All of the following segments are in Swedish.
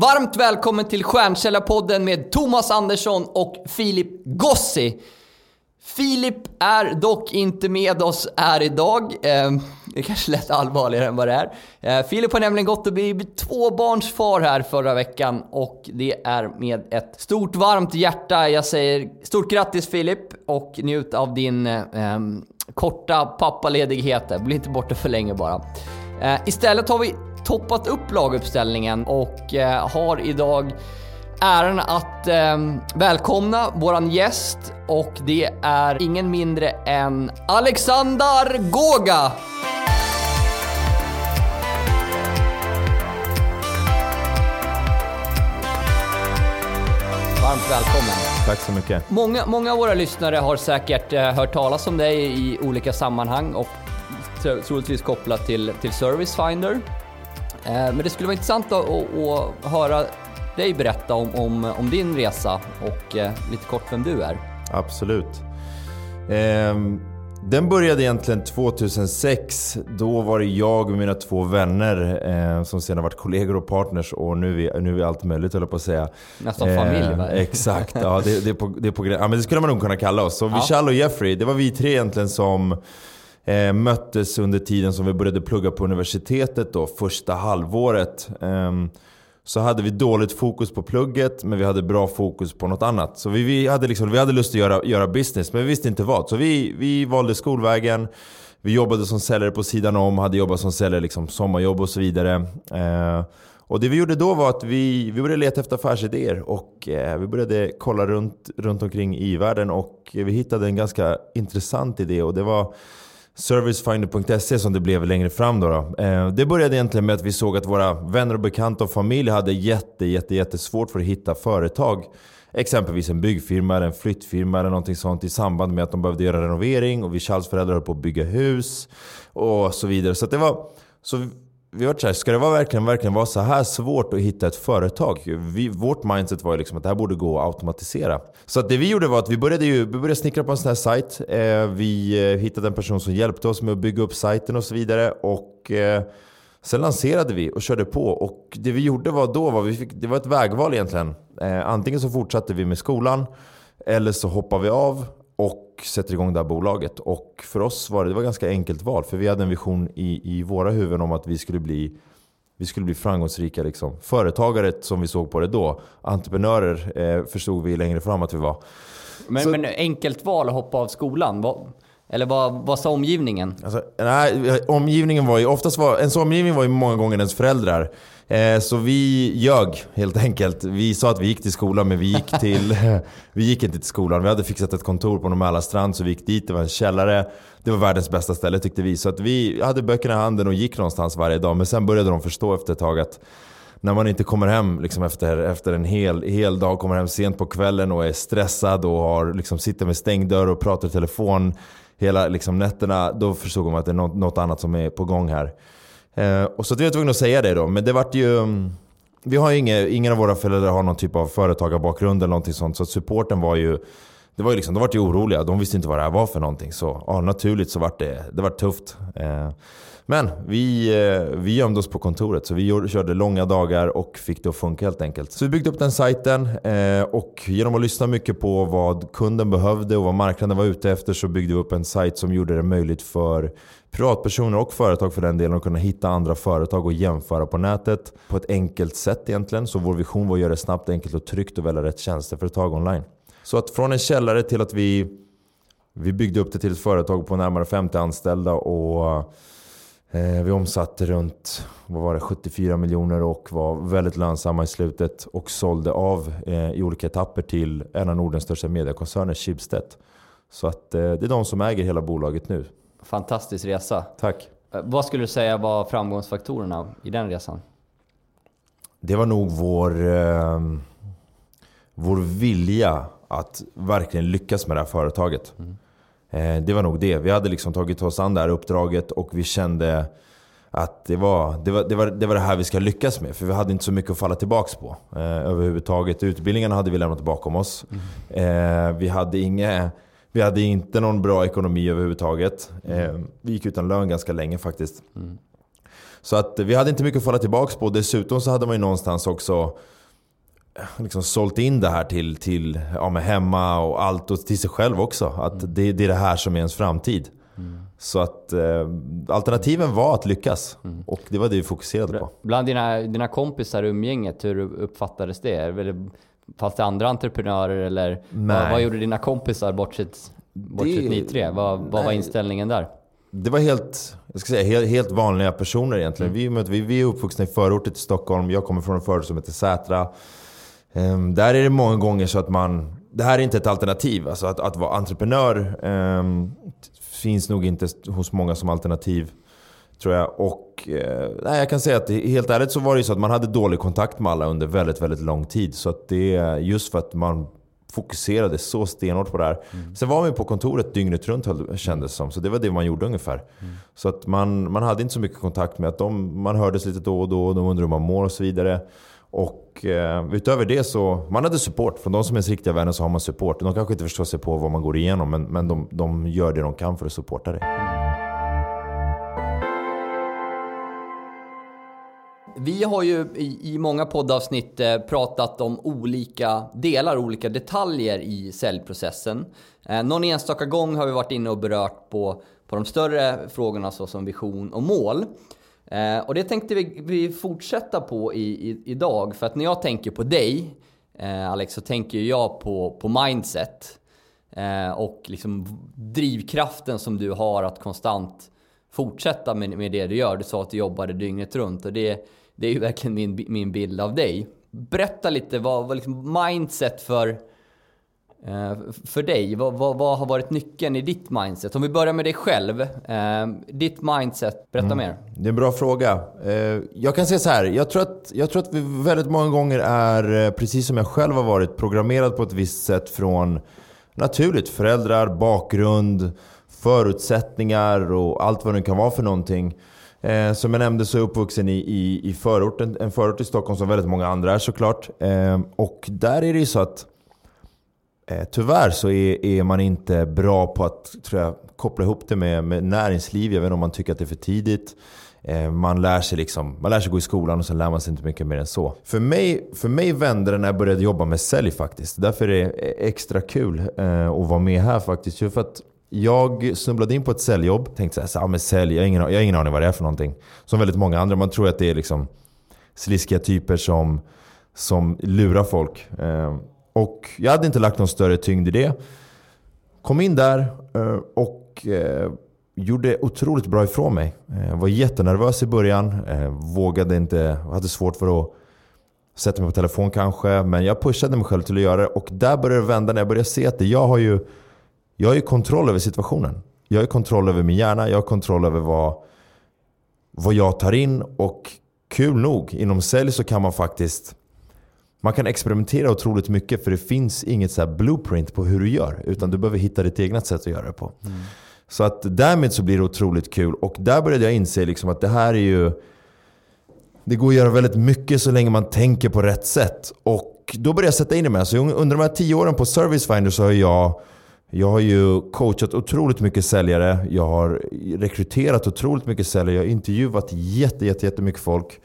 Varmt välkommen till Stjärnkällarpodden med Thomas Andersson och Filip Gossi. Filip är dock inte med oss här idag. Eh, det kanske lät allvarligare än vad det är. Eh, Filip har nämligen gått och blivit tvåbarnsfar här förra veckan och det är med ett stort varmt hjärta jag säger stort grattis Filip och njut av din eh, korta pappaledighet. Bli inte borta för länge bara. Ehm, istället har vi toppat upp laguppställningen och eh, har idag äran att eh, välkomna våran gäst och det är ingen mindre än Alexander Goga! Varmt välkommen. Tack så mycket. Många, många av våra lyssnare har säkert eh, hört talas om dig i olika sammanhang och troligtvis kopplat till, till Service Finder. Eh, men det skulle vara intressant att, att höra dig berätta om, om, om, din resa och eh, lite kort vem du är. Absolut. Ehm, den började egentligen 2006. Då var det jag och mina två vänner eh, som sedan har varit kollegor och partners och nu är vi, nu är vi allt möjligt höll jag på att säga. Nästan familj va? Exakt, ja det, det, är på, det är på ja, men det skulle man nog kunna kalla oss. Så ja. Vishal och Jeffrey, det var vi tre egentligen som eh, möttes under tiden som vi började plugga på universitetet då, första halvåret. Eh, så hade vi dåligt fokus på plugget, men vi hade bra fokus på något annat. Så vi, vi, hade, liksom, vi hade lust att göra, göra business, men vi visste inte vad. Så vi, vi valde skolvägen. Vi jobbade som säljare på sidan om, hade jobbat som säljare, liksom, sommarjobb och så vidare. Eh, och det vi gjorde då var att vi, vi började leta efter affärsidéer och eh, vi började kolla runt, runt omkring i världen och vi hittade en ganska intressant idé och det var Servicefinder.se som det blev längre fram. Då, då. Eh, det började egentligen med att vi såg att våra vänner och bekanta och familj hade jätte, jätte, jättesvårt för att hitta företag. Exempelvis en byggfirma eller en flyttfirma eller någonting sånt i samband med att de behövde göra renovering och vi Charles föräldrar höll på att bygga hus och så vidare. Så det var... Så vi var såhär, ska det vara verkligen, verkligen vara så här svårt att hitta ett företag? Vi, vårt mindset var ju liksom att det här borde gå att automatisera. Så att det vi gjorde var att vi började, ju, vi började snickra på en sån här sajt. Eh, vi eh, hittade en person som hjälpte oss med att bygga upp sajten och så vidare. Och eh, sen lanserade vi och körde på. Och det vi gjorde var då, var vi fick, det var ett vägval egentligen. Eh, antingen så fortsatte vi med skolan, eller så hoppade vi av och sätter igång det här bolaget. Och för oss var det, det var ganska enkelt val. För vi hade en vision i, i våra huvuden om att vi skulle bli vi skulle bli framgångsrika liksom. Företagare som vi såg på det då. Entreprenörer eh, förstod vi längre fram att vi var. Men, Så, men enkelt val att hoppa av skolan? Vad, eller vad, vad sa omgivningen? Alltså, nej, omgivningen var ju, oftast var, ens omgivning var ju många gånger ens föräldrar. Eh, så vi ljög helt enkelt. Vi sa att vi gick till skolan men vi gick till... vi gick inte till skolan. Vi hade fixat ett kontor på Norr så vi gick dit. Det var en källare. Det var världens bästa ställe tyckte vi. Så att vi hade böckerna i handen och gick någonstans varje dag. Men sen började de förstå efter ett tag att när man inte kommer hem liksom efter, efter en hel, hel dag, kommer hem sent på kvällen och är stressad och har, liksom, sitter med stängd dörr och pratar i telefon hela liksom, nätterna. Då förstod man att det är något, något annat som är på gång här. Eh, och så att vi var tvungna att säga det då. Men det vart ju... Mm, vi har ju inga, ingen av våra föräldrar har någon typ av företagarbakgrund eller någonting sånt. Så att supporten var ju... Det var ju liksom, de vart ju oroliga. De visste inte vad det här var för någonting. Så ja, naturligt så vart det, det vart tufft. Eh, men vi, eh, vi gömde oss på kontoret så vi körde långa dagar och fick det att funka helt enkelt. Så vi byggde upp den sajten eh, och genom att lyssna mycket på vad kunden behövde och vad marknaden var ute efter så byggde vi upp en sajt som gjorde det möjligt för privatpersoner och företag för den delen att kunna hitta andra företag och jämföra på nätet på ett enkelt sätt egentligen. Så vår vision var att göra det snabbt, enkelt och tryggt och välja rätt tjänsteföretag online. Så att från en källare till att vi, vi byggde upp det till ett företag på närmare 50 anställda och vi omsatte runt vad var det, 74 miljoner och var väldigt lönsamma i slutet och sålde av eh, i olika etapper till en av Nordens största mediekoncerner, Schibsted. Så att, eh, det är de som äger hela bolaget nu. Fantastisk resa. Tack. Vad skulle du säga var framgångsfaktorerna i den resan? Det var nog vår, eh, vår vilja att verkligen lyckas med det här företaget. Mm. Eh, det var nog det. Vi hade liksom tagit oss an det här uppdraget och vi kände att det var det, var, det, var, det var det här vi ska lyckas med. För vi hade inte så mycket att falla tillbaka på eh, överhuvudtaget. Utbildningarna hade vi lämnat bakom oss. Mm. Eh, vi, hade inge, vi hade inte någon bra ekonomi överhuvudtaget. Eh, vi gick utan lön ganska länge faktiskt. Mm. Så att vi hade inte mycket att falla tillbaka på. Dessutom så hade man ju någonstans också liksom sålt in det här till, till ja, med hemma och allt och till sig själv också. Att mm. det, det, är det här som är ens framtid. Mm. Så att eh, alternativen var att lyckas. Mm. Och det var det vi fokuserade på. Bland dina, dina kompisar i umgänget, hur uppfattades det? Fanns det andra entreprenörer eller vad, vad, gjorde dina kompisar bortsett, bortsett det, ni tre? Vad, vad var inställningen där? Det var helt, jag ska säga, helt, helt vanliga personer egentligen. Mm. Vi, vi, vi är uppvuxna i förorten till Stockholm. Jag kommer från en förort som heter Sätra. Um, där är det många gånger så att man... Det här är inte ett alternativ. Alltså att, att vara entreprenör um, finns nog inte hos många som alternativ. Tror jag. Och eh, nej, jag kan säga att helt ärligt så var det så att man hade dålig kontakt med alla under väldigt, väldigt lång tid. Så att det just för att man fokuserade så stenhårt på det här. Mm. Sen var man ju på kontoret dygnet runt kändes som. Så det var det man gjorde ungefär. Mm. Så att man, man hade inte så mycket kontakt med att de, man hördes lite då och då. Och de undrade hur man mår och så vidare. Och eh, utöver det så, man hade support. Från de som är ens riktiga vänner så har man support. De kanske inte förstår sig på vad man går igenom men, men de, de gör det de kan för att supporta dig. Vi har ju i, i många poddavsnitt eh, pratat om olika delar, olika detaljer i säljprocessen. Eh, någon enstaka gång har vi varit inne och berört på, på de större frågorna såsom vision och mål. Eh, och det tänkte vi, vi fortsätta på i, i, idag. För att när jag tänker på dig, eh, Alex, så tänker jag på, på mindset. Eh, och liksom drivkraften som du har att konstant fortsätta med, med det du gör. Du sa att du jobbade dygnet runt och det, det är ju verkligen min, min bild av dig. Berätta lite vad, vad liksom mindset för för dig, vad, vad, vad, har varit nyckeln i ditt mindset? Om vi börjar med dig själv. Eh, ditt mindset, berätta mm. mer. Det är en bra fråga. Eh, jag kan säga så här. Jag tror, att, jag tror att vi väldigt många gånger är, precis som jag själv har varit, programmerad på ett visst sätt från naturligt. Föräldrar, bakgrund, förutsättningar och allt vad det kan vara för någonting. som jag nämnde så är jag uppvuxen i, i, i förorten, en förort i Stockholm som väldigt många andra är såklart. och där är det ju så att Eh, tyvärr så är, är, man inte bra på att tror jag, koppla ihop det med, med näringsliv. Jag vet inte om man tycker att det är för tidigt. Eh, man lär, sig liksom, man lär sig gå i skolan och sen lär man sig inte mycket mer än så. För mig, för mig vände det när jag började jobba med sälj faktiskt. Därför är det extra kul eh, att vara med här faktiskt. För att jag snubblade in på ett säljjobb. Tänkte såhär, så, men sälj, jag har, ingen, jag har ingen aning vad det är för någonting. Som väldigt många andra. Man tror att det är liksom sliskiga typer som, som lurar folk. Eh, och jag hade inte lagt någon större tyngd i det. Kom in där eh, och eh, gjorde otroligt bra ifrån mig. Jag var jättenervös i början. Vågade inte, hade svårt för att sätta mig på telefon kanske. Men jag pushade mig själv till att göra det. Och där började det vända när jag började se att jag har ju jag har ju kontroll över situationen. Jag har kontroll över min hjärna. Jag har kontroll över vad, vad jag tar in. Och kul nog, inom sälj så kan man faktiskt man kan experimentera otroligt mycket för det finns inget så blueprint på hur du gör. Utan du behöver hitta ditt egna sätt att göra det på. Mm. Så att därmed så blir det otroligt kul. Och där började jag inse liksom att det här är ju... Det går att göra väldigt mycket så länge man tänker på rätt sätt. Och då började jag sätta in det med. Så under de här tio åren på Service Finder så har jag jag har ju coachat otroligt mycket säljare. Jag har rekryterat otroligt mycket säljare. Jag har intervjuat jätte, jätte, jättemycket folk.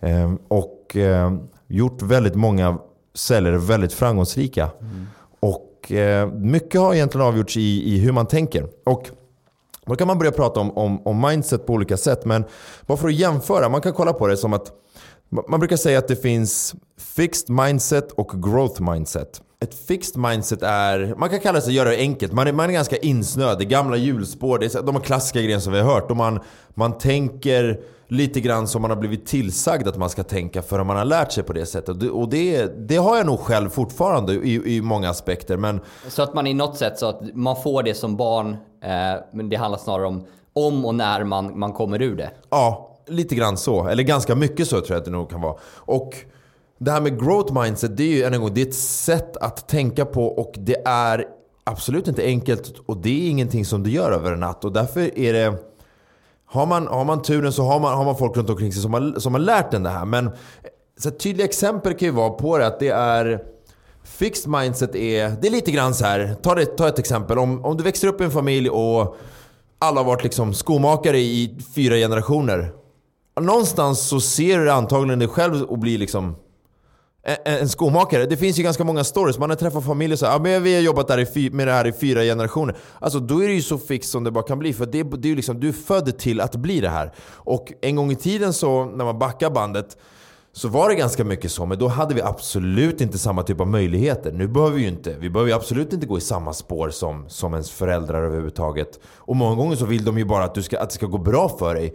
Ehm, och ehm, gjort väldigt många säljare väldigt framgångsrika. Mm. Och eh, mycket har egentligen avgjorts i, i hur man tänker. Och då kan man börja prata om, om, om mindset på olika sätt. Men bara för att jämföra, man kan kolla på det som att man brukar säga att det finns fixed mindset och growth mindset. Ett fixed mindset är, man kan kalla det så, göra det enkelt. Man är, man är ganska insnöad. Det är gamla hjulspår, det är de klassiska grejerna som vi har hört. Och man, man tänker lite grann som man har blivit tillsagd att man ska tänka för man har lärt sig på det sättet. Och det, det har jag nog själv fortfarande i, i många aspekter. Men... Så att man i något sätt så att man får det som barn, eh, men det handlar snarare om om och när man, man kommer ur det? Ja, lite grann så. Eller ganska mycket så tror jag att det nog kan vara. Och det här med growth mindset, det är ju en gång, det är ett sätt att tänka på och det är absolut inte enkelt och det är ingenting som du gör över en natt. Och därför är det har man, har man turen så har man, har man folk runt omkring sig som har, som har lärt en det här. Men så tydliga exempel kan ju vara på det att det är Fixed mindset är, det är lite grann så här. Ta, det, ta ett exempel. Om, om du växer upp i en familj och alla har varit liksom skomakare i fyra generationer. någonstans så ser du antagligen dig själv och blir liksom Eh, eh, en, skomakare. Det finns ju ganska många stories. Man har träffat familjer så här, ah, men vi har jobbat där i med det här i fyra generationer. Alltså då är det ju så fix som det bara kan bli. För det, det är liksom, du är född till att bli det här. Och en gång i tiden så, när man backar bandet, så var det ganska mycket så, men då hade vi absolut inte samma typ av möjligheter. Nu behöver vi ju inte, vi behöver ju absolut inte gå i samma spår som, som ens föräldrar överhuvudtaget. Och många gånger så vill de ju bara att, du ska, att det ska gå bra för dig.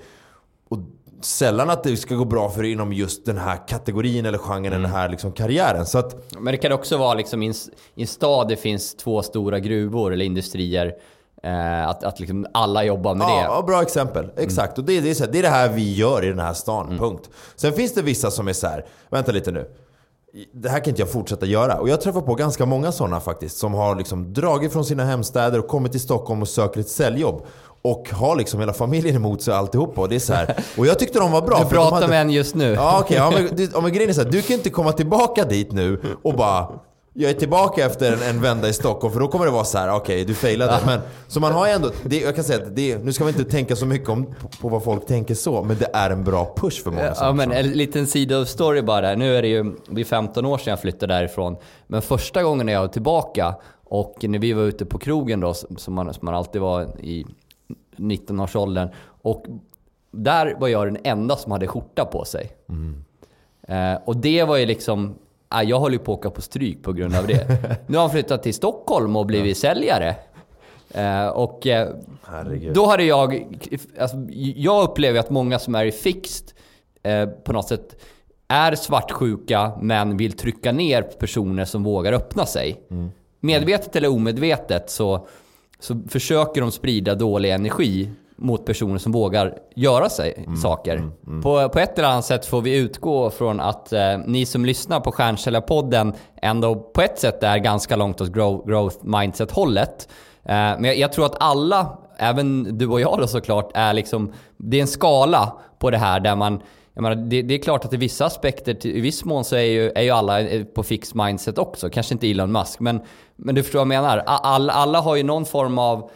Och sällan att det ska gå bra för inom just den här kategorin eller genren, mm. den här liksom karriären. Så att, men det kan också vara liksom i en stad det finns två stora gruvor eller industrier. Eh, att att liksom alla jobbar med ja, det. Ja, bra exempel. Mm. Exakt. Och det, det, är så här, det är det här vi gör i den här stan. Mm. Punkt. Sen finns det vissa som är så här, vänta lite nu. Det här kan inte jag fortsätta göra. Och jag träffar på ganska många sådana faktiskt. Som har liksom dragit från sina hemstäder och kommit till Stockholm och söker ett säljjobb. Och har liksom hela familjen emot sig alltihopa. Och, det är så här, och jag tyckte de var bra. Du pratar hade... med en just nu. Ja, okej. Okay, ja, men, men grejen är så här, du kan inte komma tillbaka dit nu och bara jag är tillbaka efter en, en vända i Stockholm för då kommer det vara så här: okej okay, du failade. Men, så man har ju ändå, det, jag kan säga att det, nu ska man inte tänka så mycket om, på, på, vad folk tänker så, men det är en bra push för många. Ja, men en liten sidostory bara. Nu är det ju det är 15 år sedan jag flyttade därifrån. Men första gången när jag var tillbaka och när vi var ute på krogen då, som man, som man alltid var i 19-årsåldern. Och där var jag den enda som hade skjorta på sig. Mm. Eh, och det var ju liksom jag håller ju på att åka på stryk på grund av det. Nu har han flyttat till Stockholm och blivit ja. säljare. Uh, och uh, då hade jag... Alltså, jag upplever att många som är i fixed uh, på något sätt är svartsjuka men vill trycka ner personer som vågar öppna sig. Mm. Medvetet eller omedvetet så, så försöker de sprida dålig energi mot personer som vågar göra sig mm, saker. Mm, mm. På, på ett eller annat sätt får vi utgå från att eh, ni som lyssnar på Stjärnkällarpodden ändå på ett sätt är ganska långt åt grow, growth mindset-hållet. Eh, men jag, jag, tror att alla, även du och jag då såklart, är liksom... Det är en skala på det här där man Menar, det, det, är klart att i vissa aspekter, i viss mån så är ju, är ju alla på fix mindset också. Kanske inte Elon Musk, men, men du förstår vad jag menar. All, alla har ju någon form av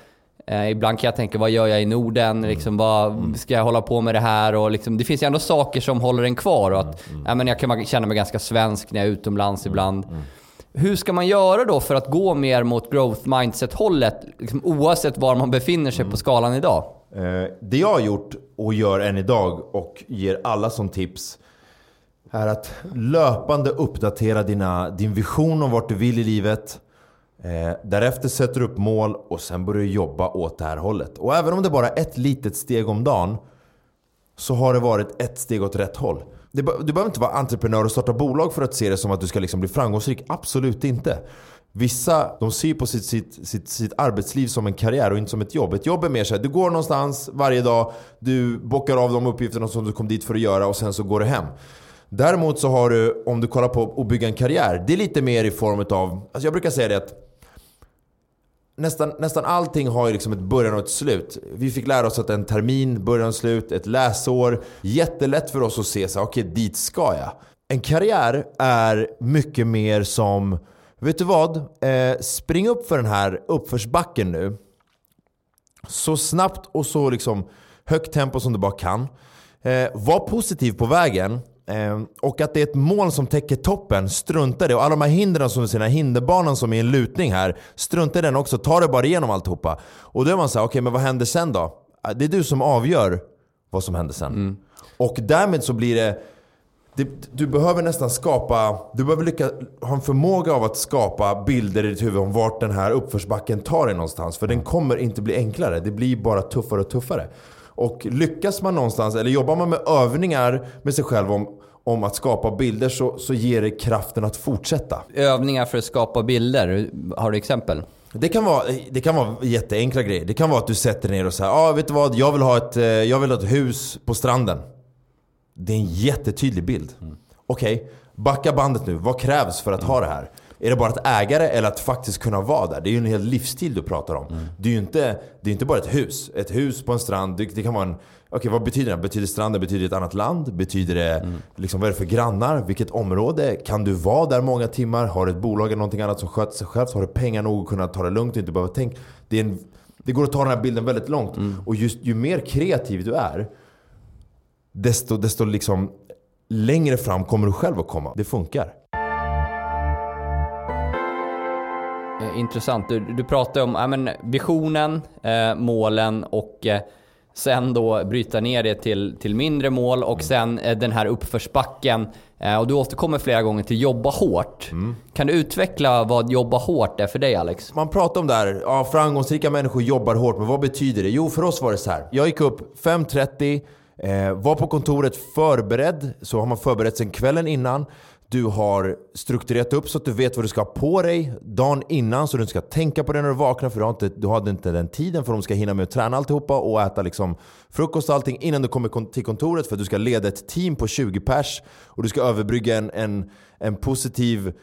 Eh, ibland kan jag tänka, vad gör jag i Norden? Mm. Liksom, vad, mm. Ska jag hålla på med det här? Och liksom, det finns ju ändå saker som håller en kvar. Och att, mm. ja, men jag kan känna mig ganska svensk när jag är utomlands ibland. Mm. Hur ska man göra då för att gå mer mot growth mindset-hållet? Liksom, oavsett var man befinner sig på mm. skalan idag. Eh, det jag har gjort och gör än idag och ger alla som tips är att löpande uppdatera dina, din vision om vart du vill i livet. Eh, därefter sätter du upp mål och sen börjar du jobba åt det här hållet. Och även om det bara är ett litet steg om dagen så har det varit ett steg åt rätt håll. Du behöver inte vara entreprenör och starta bolag för att se det som att du ska liksom bli framgångsrik. Absolut inte. Vissa de ser på sitt, sitt, sitt, sitt, arbetsliv som en karriär och inte som ett jobb. Ett jobb är mer såhär, du går någonstans varje dag, du bockar av de uppgifterna som du kom dit för att göra och sen så går du hem. Däremot så har du, om du kollar på att bygga en karriär, det är lite mer i form av... Alltså jag brukar säga det att nästan, nästan allting har ju liksom ett början och ett slut. Vi fick lära oss att en termin, början och slut, ett läsår. Jättelätt för oss att se så okej okay, dit ska jag. En karriär är mycket mer som, vet du vad? Eh, spring upp för den här uppförsbacken nu. Så snabbt och så liksom högt tempo som du bara kan. Eh, var positiv på vägen. Ehm, och att det är ett mål som täcker toppen, strunta det. Och alla de här hindren som du ser, den här hinderbanan som är en lutning här, strunta i den också. Ta det bara igenom alltihopa. Och då är man såhär, okej okay, men vad händer sen då? Det är du som avgör vad som händer sen. Mm. Och därmed så blir det, det, du behöver nästan skapa, du behöver lyckas, ha en förmåga av att skapa bilder i ditt huvud om vart den här uppförsbacken tar dig någonstans. För den kommer inte bli enklare, det blir bara tuffare och tuffare. Och lyckas man någonstans, eller jobbar man med övningar med sig själv om, om att skapa bilder så, så ger det kraften att fortsätta. Övningar för att skapa bilder, har du exempel? Det kan, vara, det kan vara jätteenkla grejer. Det kan vara att du sätter ner och säger ah, vet du vad? Jag vill, ha ett, eh, jag vill ha ett hus på stranden. Det är en jättetydlig bild. Mm. Okej, okay, backa bandet nu. Vad krävs för att mm. ha det här? Är det bara att äga det eller att faktiskt kunna vara där? Det är ju en hel livsstil du pratar om. Mm. Det är ju inte, det är inte bara ett hus. Ett hus på en strand, det, det kan vara en... Okej, okay, vad betyder det? Betyder stranden betyder ett annat land? Betyder det, mm. liksom, vad är det för grannar? Vilket område? Kan du vara där många timmar? Har du ett bolag eller någonting annat som sköter sig själv? Så har du pengar nog att kunna ta det lugnt och inte behöva tänka. Det, är en, det går att ta den här bilden väldigt långt. Mm. Och just ju mer kreativ du är, desto, desto liksom längre fram kommer du själv att komma. Det funkar. Eh, intressant. Du, du pratar om ja, men, visionen, eh, målen och eh, sen då bryta ner det till, till mindre mål och sen eh, den här uppförsbacken. Eh, och du återkommer flera gånger till jobba hårt. Mm. Kan du utveckla vad jobba hårt är för dig Alex? Man pratar om det här, ja, framgångsrika människor jobbar hårt, men vad betyder det? Jo, för oss var det så här. Jag gick upp 5.30, eh, var på kontoret förberedd, så har man förberett sig kvällen innan. Du har strukturerat upp så att du vet vad du ska ha på dig dagen innan så du inte ska tänka på det när du vaknar för du, har inte, du hade inte den tiden för att de ska hinna med att träna alltihopa och äta liksom frukost och allting innan du kommer till kontoret för att du ska leda ett team på 20 pers och du ska överbrygga en, en, en positiv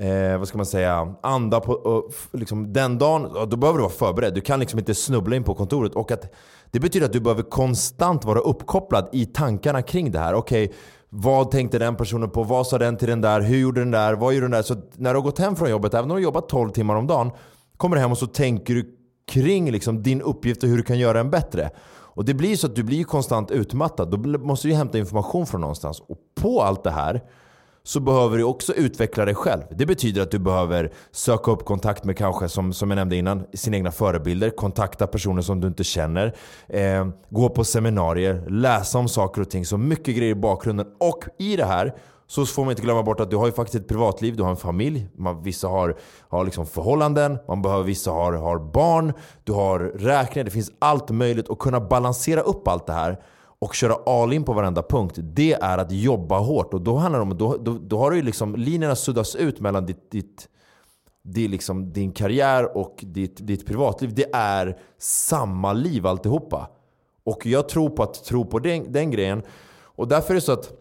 eh, vad ska man säga, anda på och, liksom, den dagen. Då behöver du vara förberedd. Du kan liksom inte snubbla in på kontoret. Och att, det betyder att du behöver konstant vara uppkopplad i tankarna kring det här. Okej, okay, vad tänkte den personen på? Vad sa den till den där? Hur gjorde den där? Vad gjorde den där? Så när du har gått hem från jobbet, även om du har jobbat 12 timmar om dagen, kommer du hem och så tänker du kring liksom din uppgift och hur du kan göra den bättre. Och det blir så att du blir konstant utmattad. Då måste du hämta information från någonstans. Och på allt det här så behöver du också utveckla dig själv. Det betyder att du behöver söka upp kontakt med kanske, som, som jag nämnde innan, sina egna förebilder. Kontakta personer som du inte känner. Eh, gå på seminarier, läsa om saker och ting. Så mycket grejer i bakgrunden. Och i det här så får man inte glömma bort att du har ju faktiskt ett privatliv, du har en familj. Man, vissa har, har liksom förhållanden, man behöver, vissa har, har barn, du har räkningar. Det finns allt möjligt. Att kunna balansera upp allt det här och köra all in på varenda punkt, det är att jobba hårt. Och då handlar det om, då, då, då har du liksom, linjerna suddas ut mellan ditt, ditt, det liksom din karriär och ditt, ditt privatliv. Det är samma liv alltihopa. Och jag tror på att tro på den, den grejen. Och därför är det så att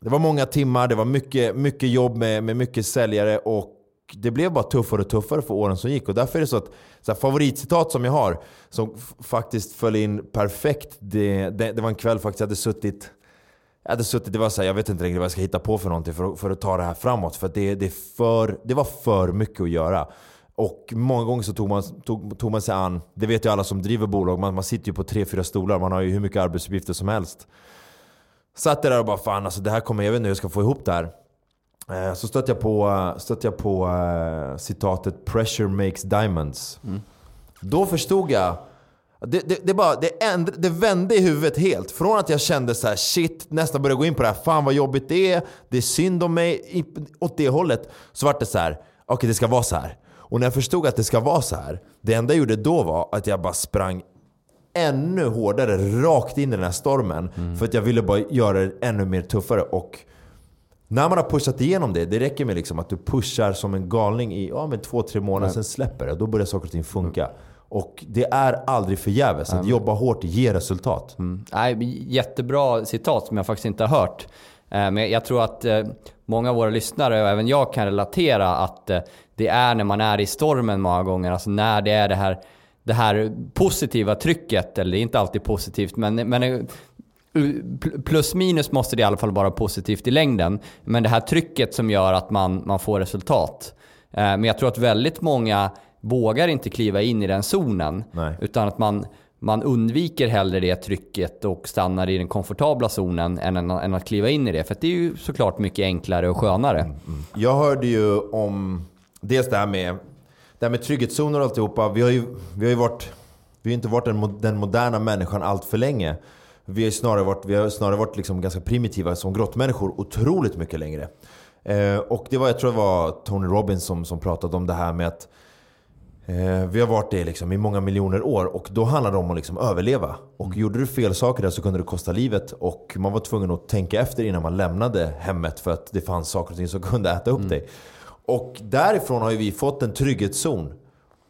det var många timmar, det var mycket, mycket jobb med, med mycket säljare och det blev bara tuffare och tuffare för åren som gick. Och därför är det så att så här, favoritcitat som jag har, som faktiskt föll in perfekt. Det, det, det var en kväll faktiskt jag hade suttit jag hade suttit, det var så här, jag vet inte längre vad jag ska hitta på för någonting för, för att ta det här framåt. För det, det, för, det var för mycket att göra. Och många gånger så tog man, tog, tog man sig an, det vet ju alla som driver bolag, man, man sitter ju på tre, fyra stolar, man har ju hur mycket arbetsuppgifter som helst. Satt där och bara fan alltså det här kommer, jag vet inte hur jag ska få ihop det här. Eh, så stötte jag på, stötte jag på uh, citatet “Pressure makes diamonds”. Mm. Då förstod jag det, det, det, bara, det, änd, det vände i huvudet helt. Från att jag kände så här, shit, nästan började gå in på det här, fan vad jobbigt det är, det är synd om mig, i, åt det hållet. Så vart det så här, okej okay, det ska vara så här. Och när jag förstod att det ska vara så här, det enda jag gjorde då var att jag bara sprang ännu hårdare rakt in i den här stormen. Mm. För att jag ville bara göra det ännu mer tuffare. Och när man har pushat igenom det, det räcker med liksom att du pushar som en galning i ja, men två, tre månader, Nej. sen släpper det. Då börjar saker och ting funka. Mm. Och det är aldrig förgäves. Att jobba hårt ger resultat. Mm. Nej, jättebra citat som jag faktiskt inte har hört. Eh, men jag tror att eh, många av våra lyssnare och även jag kan relatera att eh, det är när man är i stormen många gånger. Alltså när det är det här, det här positiva trycket, eller det är inte alltid positivt, men, men Plus minus måste det i alla fall vara positivt i längden. Men det här trycket som gör att man, man får resultat. Eh, men jag tror att väldigt många vågar inte kliva in i den zonen. Nej. Utan att man, man undviker hellre det trycket och stannar i den komfortabla zonen än, än att kliva in i det. För det är ju såklart mycket enklare och skönare. Mm, mm. Jag hörde ju om dels det här med, det här med trygghetszoner och alltihopa. Vi har ju, vi har ju varit, vi har inte varit den, den moderna människan allt för länge. Vi har snarare varit, vi har snarare varit liksom ganska primitiva som grottmänniskor otroligt mycket längre. Eh, och det var, jag tror det var Tony Robbins som, som pratade om det här med att eh, vi har varit det liksom i många miljoner år och då handlade det om att liksom överleva. Och mm. gjorde du fel saker där så kunde det kosta livet och man var tvungen att tänka efter innan man lämnade hemmet för att det fanns saker och ting som kunde äta upp mm. dig. Och därifrån har vi fått en trygghetszon.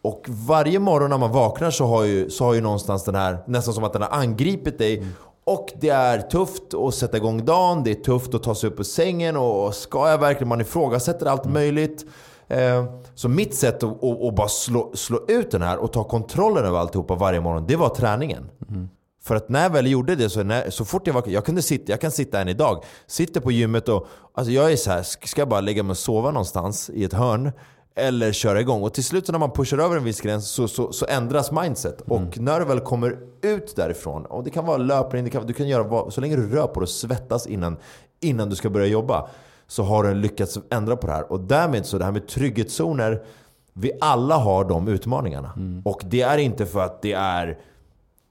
Och varje morgon när man vaknar så har ju, så har ju någonstans den här, nästan som att den har angripit dig. Mm. Och det är tufft att sätta igång dagen, det är tufft att ta sig upp ur sängen och ska jag verkligen? Man ifrågasätter allt mm. möjligt. Eh, så mitt sätt att, att, att bara slå, slå, ut den här och ta kontrollen över alltihopa varje morgon, det var träningen. Mm. För att när jag väl gjorde det, så, när, så fort jag var jag kunde sitta, jag kan sitta än idag. Sitter på gymmet och alltså jag är så här, ska jag bara lägga mig och sova någonstans i ett hörn eller köra igång. Och till slut när man pushar över en viss gräns så, så, så ändras mindset. Mm. Och när du väl kommer ut därifrån, och det kan vara löpning, det kan, du kan göra vad, så länge du rör på dig och svettas innan, innan du ska börja jobba. Så har du lyckats ändra på det här. Och därmed så det här med trygghetszoner, vi alla har de utmaningarna. Mm. Och det är inte för att det är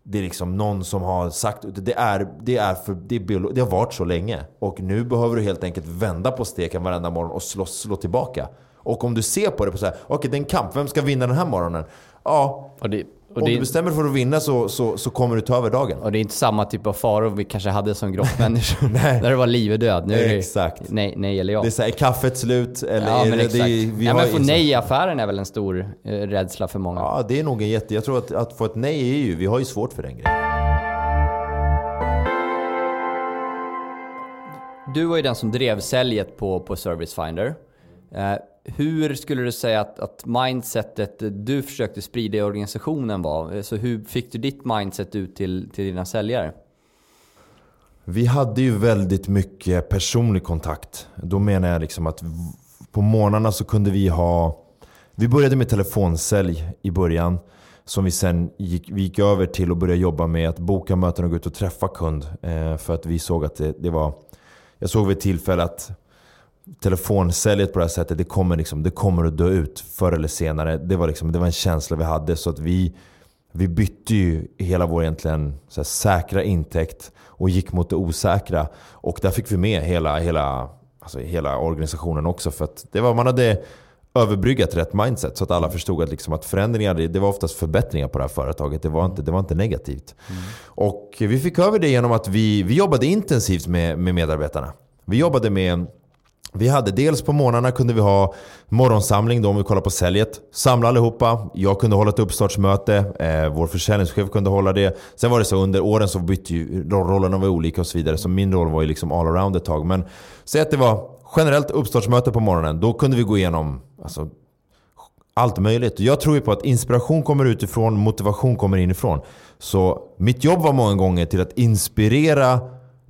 det är liksom någon som har sagt det. Är, det, är för, det, är det har varit så länge. Och nu behöver du helt enkelt vända på steken varenda morgon och slå, slå tillbaka. Och om du ser på det på så här, okej okay, det är en kamp, vem ska vinna den här morgonen? Ja, och det, och om det, du bestämmer för att vinna så, så, så, kommer du ta över dagen. Och det är inte samma typ av faror vi kanske hade som grottmänniskor. När det var liv och död. Nu är det exakt. Nej, nej eller ja. Det är såhär, är kaffet slut? Eller ja, men det, exakt. Det, vi ja, men få nej i affären är väl en stor eh, rädsla för många. Ja, det är nog en jätte... Jag tror att, att få ett nej är ju... Vi har ju svårt för den grejen. Du var ju den som drev säljet på, på Service Finder. Eh, hur skulle du säga att, att mindsetet du försökte sprida i organisationen var? Så hur fick du ditt mindset ut till, till dina säljare? Vi hade ju väldigt mycket personlig kontakt. Då menar jag liksom att på morgnarna så kunde vi ha... Vi började med telefonsälj i början. Som vi sen gick, vi gick över till och började jobba med att boka möten och gå ut och träffa kund. Eh, för att vi såg att det, det var... Jag såg vid ett tillfälle att telefonsäljet på det här sättet, det kommer, liksom, det kommer att dö ut förr eller senare. Det var, liksom, det var en känsla vi hade. Så att vi, vi bytte ju hela vår egentligen så säkra intäkt och gick mot det osäkra. Och där fick vi med hela, hela, alltså hela organisationen också. För att det var, man hade överbryggat rätt mindset så att alla förstod att, liksom att förändringar det var oftast förbättringar på det här företaget. Det var inte, det var inte negativt. Mm. Och vi fick över det genom att vi, vi jobbade intensivt med, med medarbetarna. Vi jobbade med vi hade dels på morgnarna kunde vi ha morgonsamling då om vi kollar på säljet. Samla allihopa. Jag kunde hålla ett uppstartsmöte. Eh, vår försäljningschef kunde hålla det. Sen var det så under åren så bytte ju rollerna var olika och så vidare. Så min roll var ju liksom all around ett tag. Men säg att det var generellt uppstartsmöte på morgonen. Då kunde vi gå igenom alltså, allt möjligt. Jag tror ju på att inspiration kommer utifrån, motivation kommer inifrån. Så mitt jobb var många gånger till att inspirera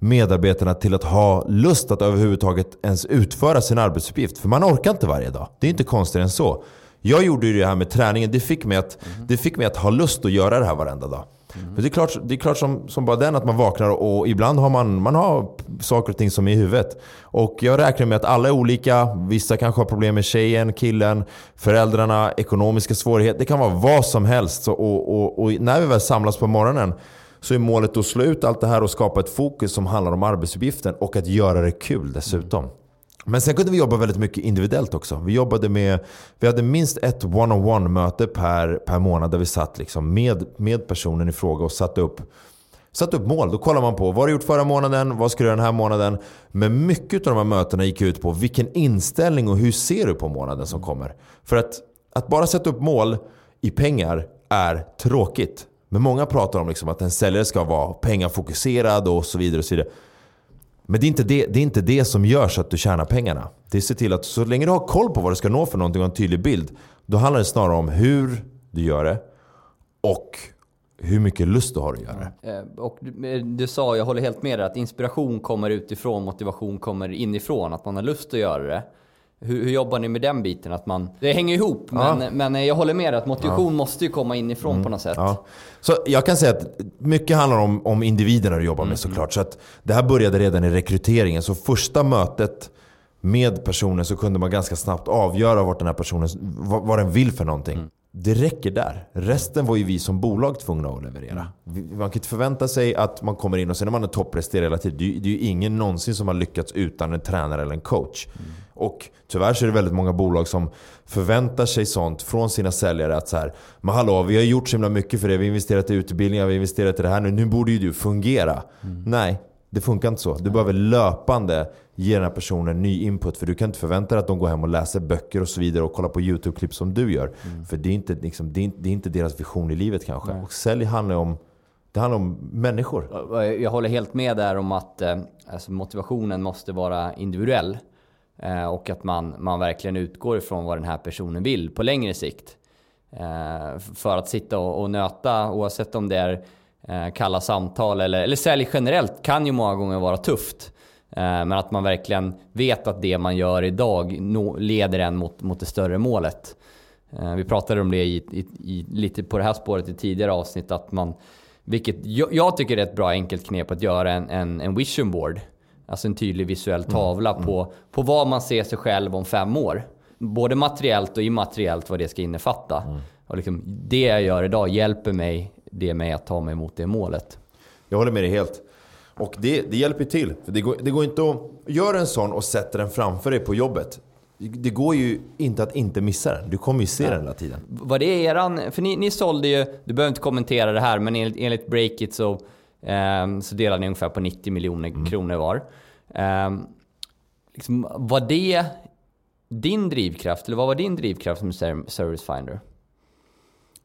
medarbetarna till att ha lust att överhuvudtaget ens utföra sin arbetsuppgift. För man orkar inte varje dag. Det är inte konstigt än så. Jag gjorde ju det här med träningen. Det fick mig att, mm. det fick mig att ha lust att göra det här varenda dag. Mm. För det är klart, det är klart som, som bara den att man vaknar och ibland har man, man har saker och ting som är i huvudet. Och jag räknar med att alla är olika. Vissa kanske har problem med tjejen, killen, föräldrarna, ekonomiska svårigheter. Det kan vara vad som helst. Så, och, och, och när vi väl samlas på morgonen så är målet att slå ut allt det här och skapa ett fokus som handlar om arbetsuppgiften och att göra det kul dessutom. Men sen kunde vi jobba väldigt mycket individuellt också. Vi jobbade med, vi hade minst ett one-on-one möte per, per månad där vi satt liksom med, med personen i fråga och satte upp, satte upp mål. Då kollar man på vad har du gjort förra månaden, vad ska du göra den här månaden. Men mycket av de här mötena gick ut på vilken inställning och hur ser du på månaden som kommer. För att, att bara sätta upp mål i pengar är tråkigt. Men många pratar om liksom att en säljare ska vara pengafokuserad och så vidare. Och så vidare. Men det är, inte det, det är inte det som gör så att du tjänar pengarna. Det är att se till att så länge du har koll på vad du ska nå för någonting och en tydlig bild. Då handlar det snarare om hur du gör det och hur mycket lust du har att göra det. Mm. Eh, och du, eh, du sa, jag håller helt med dig, att inspiration kommer utifrån, motivation kommer inifrån. Att man har lust att göra det. Hur, hur, jobbar ni med den biten? Att man, det hänger ihop, ja. men, men jag håller med att motivation ja. måste ju komma inifrån mm. på något sätt. Ja. Så jag kan säga att mycket handlar om, om individerna du jobbar med mm. såklart. Så att det här började redan i rekryteringen. Så första mötet med personen så kunde man ganska snabbt avgöra vart den här personen, vad, vad den vill för någonting. Mm. Det räcker där. Resten var ju vi som bolag tvungna att leverera. Man kan inte förvänta sig att man kommer in och sen är man en toppresterare hela tiden. Det är ju ingen någonsin som har lyckats utan en tränare eller en coach. Mm. Och tyvärr så är det väldigt många bolag som förväntar sig sånt från sina säljare. Att så här, men hallå, vi har gjort så himla mycket för det. Vi har investerat i utbildningar, vi har investerat i det här nu. Nu borde ju du fungera. Mm. Nej, det funkar inte så. Du behöver löpande ge den här personen ny input. För du kan inte förvänta dig att de går hem och läser böcker och så vidare och kollar på YouTube-klipp som du gör. Mm. För det är, inte, liksom, det, är det är inte deras vision i livet kanske. Nej. Och sälj handlar om det handlar om människor. Jag håller helt med där om att eh, alltså motivationen måste vara individuell. Eh, och att man, man verkligen utgår ifrån vad den här personen vill på längre sikt. Eh, för att sitta och, och nöta, oavsett om det är kalla samtal eller, eller sälj generellt, kan ju många gånger vara tufft. Men att man verkligen vet att det man gör idag leder en mot, mot det större målet. Vi pratade om det i, i, i, lite på det här spåret i tidigare avsnitt. Att man, vilket jag, jag tycker är ett bra enkelt knep att göra en, en, en vision board. Alltså en tydlig visuell mm. tavla mm. på, på vad man ser sig själv om fem år. Både materiellt och immateriellt vad det ska innefatta. Mm. Och liksom, det jag gör idag hjälper mig, det mig att ta mig mot det målet. Jag håller med dig helt. Och det, det hjälper till. För det, går, det går inte att göra en sån och sätta den framför dig på jobbet. Det går ju inte att inte missa den. Du kommer ju se ja. den hela tiden. Var det eran... För ni, ni sålde ju... Du behöver inte kommentera det här, men enligt, enligt Breakit så, eh, så delade ni ungefär på 90 miljoner mm. kronor var. Eh, liksom, var det din drivkraft, eller vad var din drivkraft som Service Finder?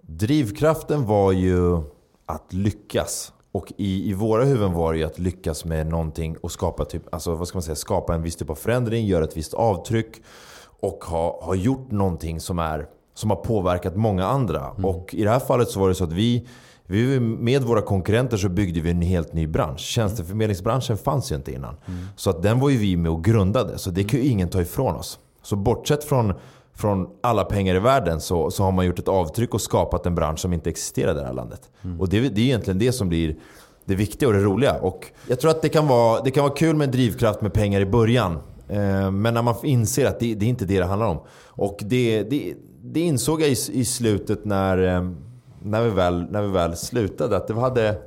Drivkraften var ju att lyckas. Och i, i våra huvuden var det ju att lyckas med någonting och skapa, typ, alltså, vad ska man säga, skapa en viss typ av förändring, göra ett visst avtryck och ha, ha gjort någonting som, är, som har påverkat många andra. Mm. Och i det här fallet så var det så att vi, vi med våra konkurrenter så byggde vi en helt ny bransch. Tjänsteförmedlingsbranschen fanns ju inte innan. Mm. Så att den var ju vi med och grundade. Så det kan ju ingen ta ifrån oss. Så bortsett från, från alla pengar i världen så, så har man gjort ett avtryck och skapat en bransch som inte existerade i det här landet. Mm. Och det, det är egentligen det som blir det viktiga och det roliga. Och jag tror att det kan vara, det kan vara kul med drivkraft med pengar i början. Eh, men när man inser att det, det är inte det det handlar om. Och det, det, det insåg jag i, i slutet när, eh, när, vi väl, när vi väl slutade. Att det hade,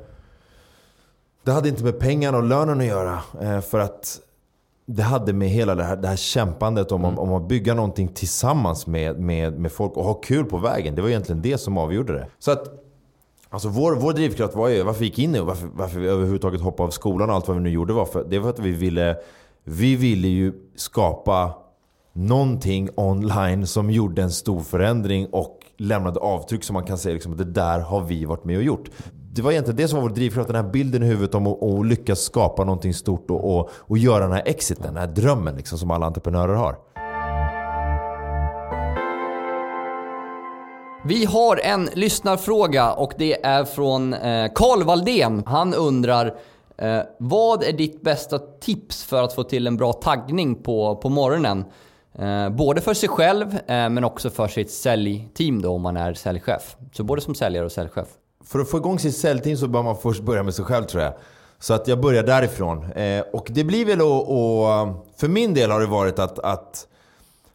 det hade inte med pengarna och lönen att göra. Eh, för att det hade med hela det här, det här kämpandet om, mm. om, att bygga någonting tillsammans med, med, med folk och ha kul på vägen. Det var egentligen det som avgjorde det. Så att, alltså vår, vår drivkraft var ju varför vi gick in och varför, varför vi överhuvudtaget hoppade av skolan och allt vad vi nu gjorde. Var för, det var att vi ville, vi ville ju skapa någonting online som gjorde en stor förändring och lämnade avtryck som man kan säga liksom, det där har vi varit med och gjort det var egentligen det som var vår drivkraft, den här bilden i huvudet om att, att lyckas skapa någonting stort och, och, och göra den här exiten, den här drömmen liksom, som alla entreprenörer har. Vi har en lyssnarfråga och det är från Karl eh, Valdén. Han undrar eh, vad är ditt bästa tips för att få till en bra taggning på, på morgonen? Eh, både för sig själv eh, men också för sitt säljteam då om man är säljchef. Så både som säljare och säljchef för att få igång sitt säljteam så bör man först börja med sig själv tror jag. Så att jag börjar därifrån. Eh, och det blir väl att, för min del har det varit att, att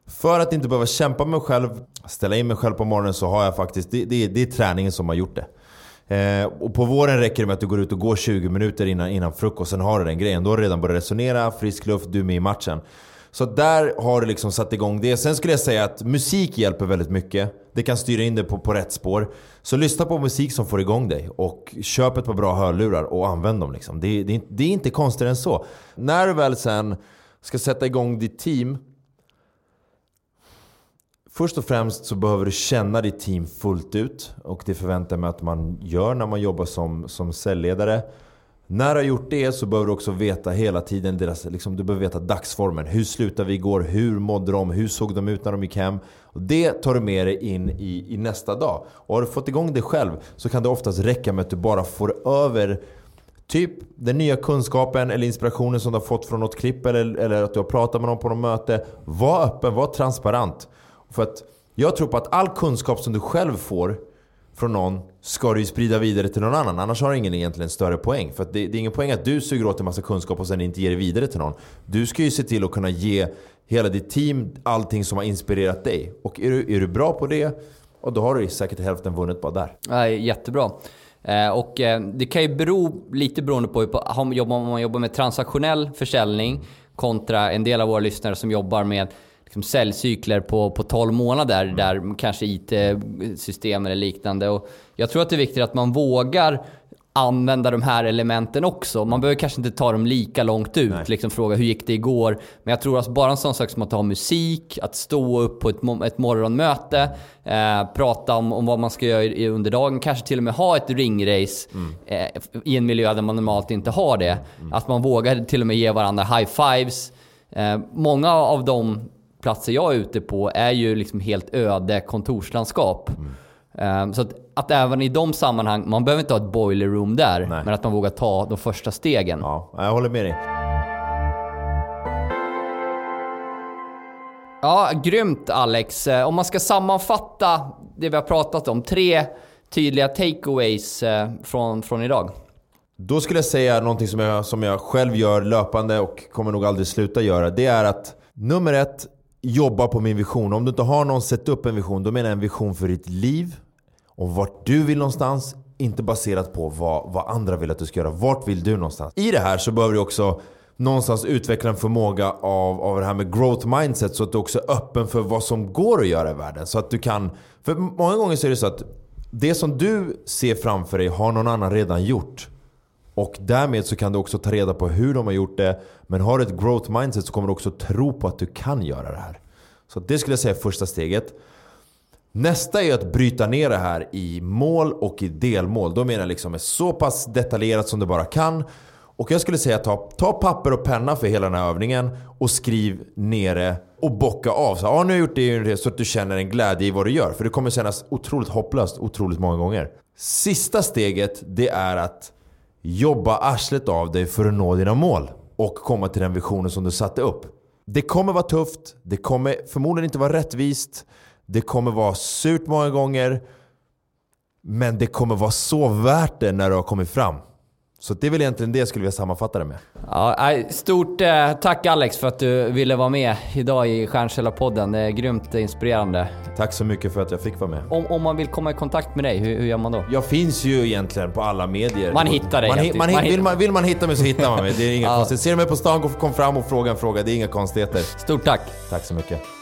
för att inte behöva kämpa med mig själv, ställa in mig själv på morgonen så har jag faktiskt, det, det, det är träningen som har gjort det. Eh, och på våren räcker det med att du går ut och går 20 minuter innan, innan frukosten har du den grejen. Då har du redan börjat resonera, frisk luft, du är med i matchen. Så där har du liksom satt igång det. Sen skulle jag säga att musik hjälper väldigt mycket. Det kan styra in dig på, på rätt spår. Så lyssna på musik som får igång dig. Och köp ett par bra hörlurar och använd dem. Liksom. Det, det, det är inte konstigare än så. När du väl sen ska sätta igång ditt team. Först och främst så behöver du känna ditt team fullt ut. Och det förväntar jag mig att man gör när man jobbar som, som säljledare. När du har gjort det så behöver du också veta hela tiden deras, liksom, du behöver veta dagsformen. Hur slutade vi igår? Hur mådde de? Hur såg de ut när de gick hem? Och det tar du med dig in i, i nästa dag. Och har du fått igång det själv så kan det oftast räcka med att du bara får över Typ den nya kunskapen eller inspirationen som du har fått från något klipp eller, eller att du har pratat med någon på något möte. Var öppen, var transparent. För att jag tror på att all kunskap som du själv får från någon ska du ju sprida vidare till någon annan. Annars har det ingen egentligen större poäng. För det, det, är ingen poäng att du suger åt en massa kunskap och sen inte ger det vidare till någon. Du ska ju se till att kunna ge hela ditt team allting som har inspirerat dig. Och är du, är du bra på det, och då har du säkert hälften vunnit bara där. Ja, jättebra. Eh, och eh, det kan ju bero lite beroende på om man jobbar med transaktionell försäljning kontra en del av våra lyssnare som jobbar med liksom säljcykler på, på 12 månader mm. där kanske IT-system eller liknande. Och jag tror att det är viktigt att man vågar använda de här elementen också. Man behöver kanske inte ta dem lika långt ut. Liksom fråga hur gick det igår? Men jag tror att bara en sån sak som att ha musik, att stå upp på ett, ett morgonmöte, eh, prata om, om vad man ska göra under dagen, kanske till och med ha ett ringrace mm. eh, i en miljö där man normalt inte har det. Mm. Att man vågar till och med ge varandra high-fives. Eh, många av de platser jag är ute på är ju liksom helt öde kontorslandskap. Mm. Så att, att, även i de sammanhang, man behöver inte ha ett boiler room där, Nej. men att man vågar ta de första stegen. Ja, jag håller med dig. Ja, grymt Alex. Eh, om man ska sammanfatta det vi har pratat om, tre tydliga takeaways eh, från, från idag. Då skulle jag säga någonting som jag, som jag själv gör löpande och kommer nog aldrig sluta göra. Det är att nummer ett, jobba på min vision. Om du inte har någon sett upp en vision, då menar jag en vision för ditt liv. Och vart du vill någonstans. Inte baserat på vad, vad andra vill att du ska göra. Vart vill du någonstans? I det här så behöver du också någonstans utveckla en förmåga av, av det här med growth mindset så att du också är öppen för vad som går att göra i världen. Så att du kan... För många gånger så är det så att det som du ser framför dig har någon annan redan gjort. Och därmed så kan du också ta reda på hur de har gjort det. Men har du ett growth mindset så kommer du också tro på att du kan göra det här. Så det skulle jag säga är första steget. Nästa är att bryta ner det här i mål och i delmål. Då menar jag liksom så pass detaljerat som du bara kan. Och jag skulle säga ta, ta papper och penna för hela den här övningen och skriv ner det och bocka av. Så, ah, nu har jag gjort det så att du känner en glädje i vad du gör. För det kommer kännas otroligt hopplöst otroligt många gånger. Sista steget det är att jobba arslet av dig för att nå dina mål. Och komma till den visionen som du satte upp. Det kommer vara tufft, det kommer förmodligen inte vara rättvist. Det kommer vara surt många gånger. Men det kommer vara så värt det när du har kommit fram. Så det är väl egentligen det jag skulle vilja sammanfatta det med. Ja, stort eh, tack Alex för att du ville vara med idag i Stjärnsällarpodden. Det är grymt inspirerande. Tack så mycket för att jag fick vara med. Om, om man vill komma i kontakt med dig, hur, hur gör man då? Jag finns ju egentligen på alla medier. Man hittar dig. Man, man, man, man vill, man, vill man hitta mig så hittar man mig. Det är inga ja. konstigt. Ser du mig på stan, kom fram och fråga en fråga. Det är inga konstigheter. Stort tack. Tack så mycket.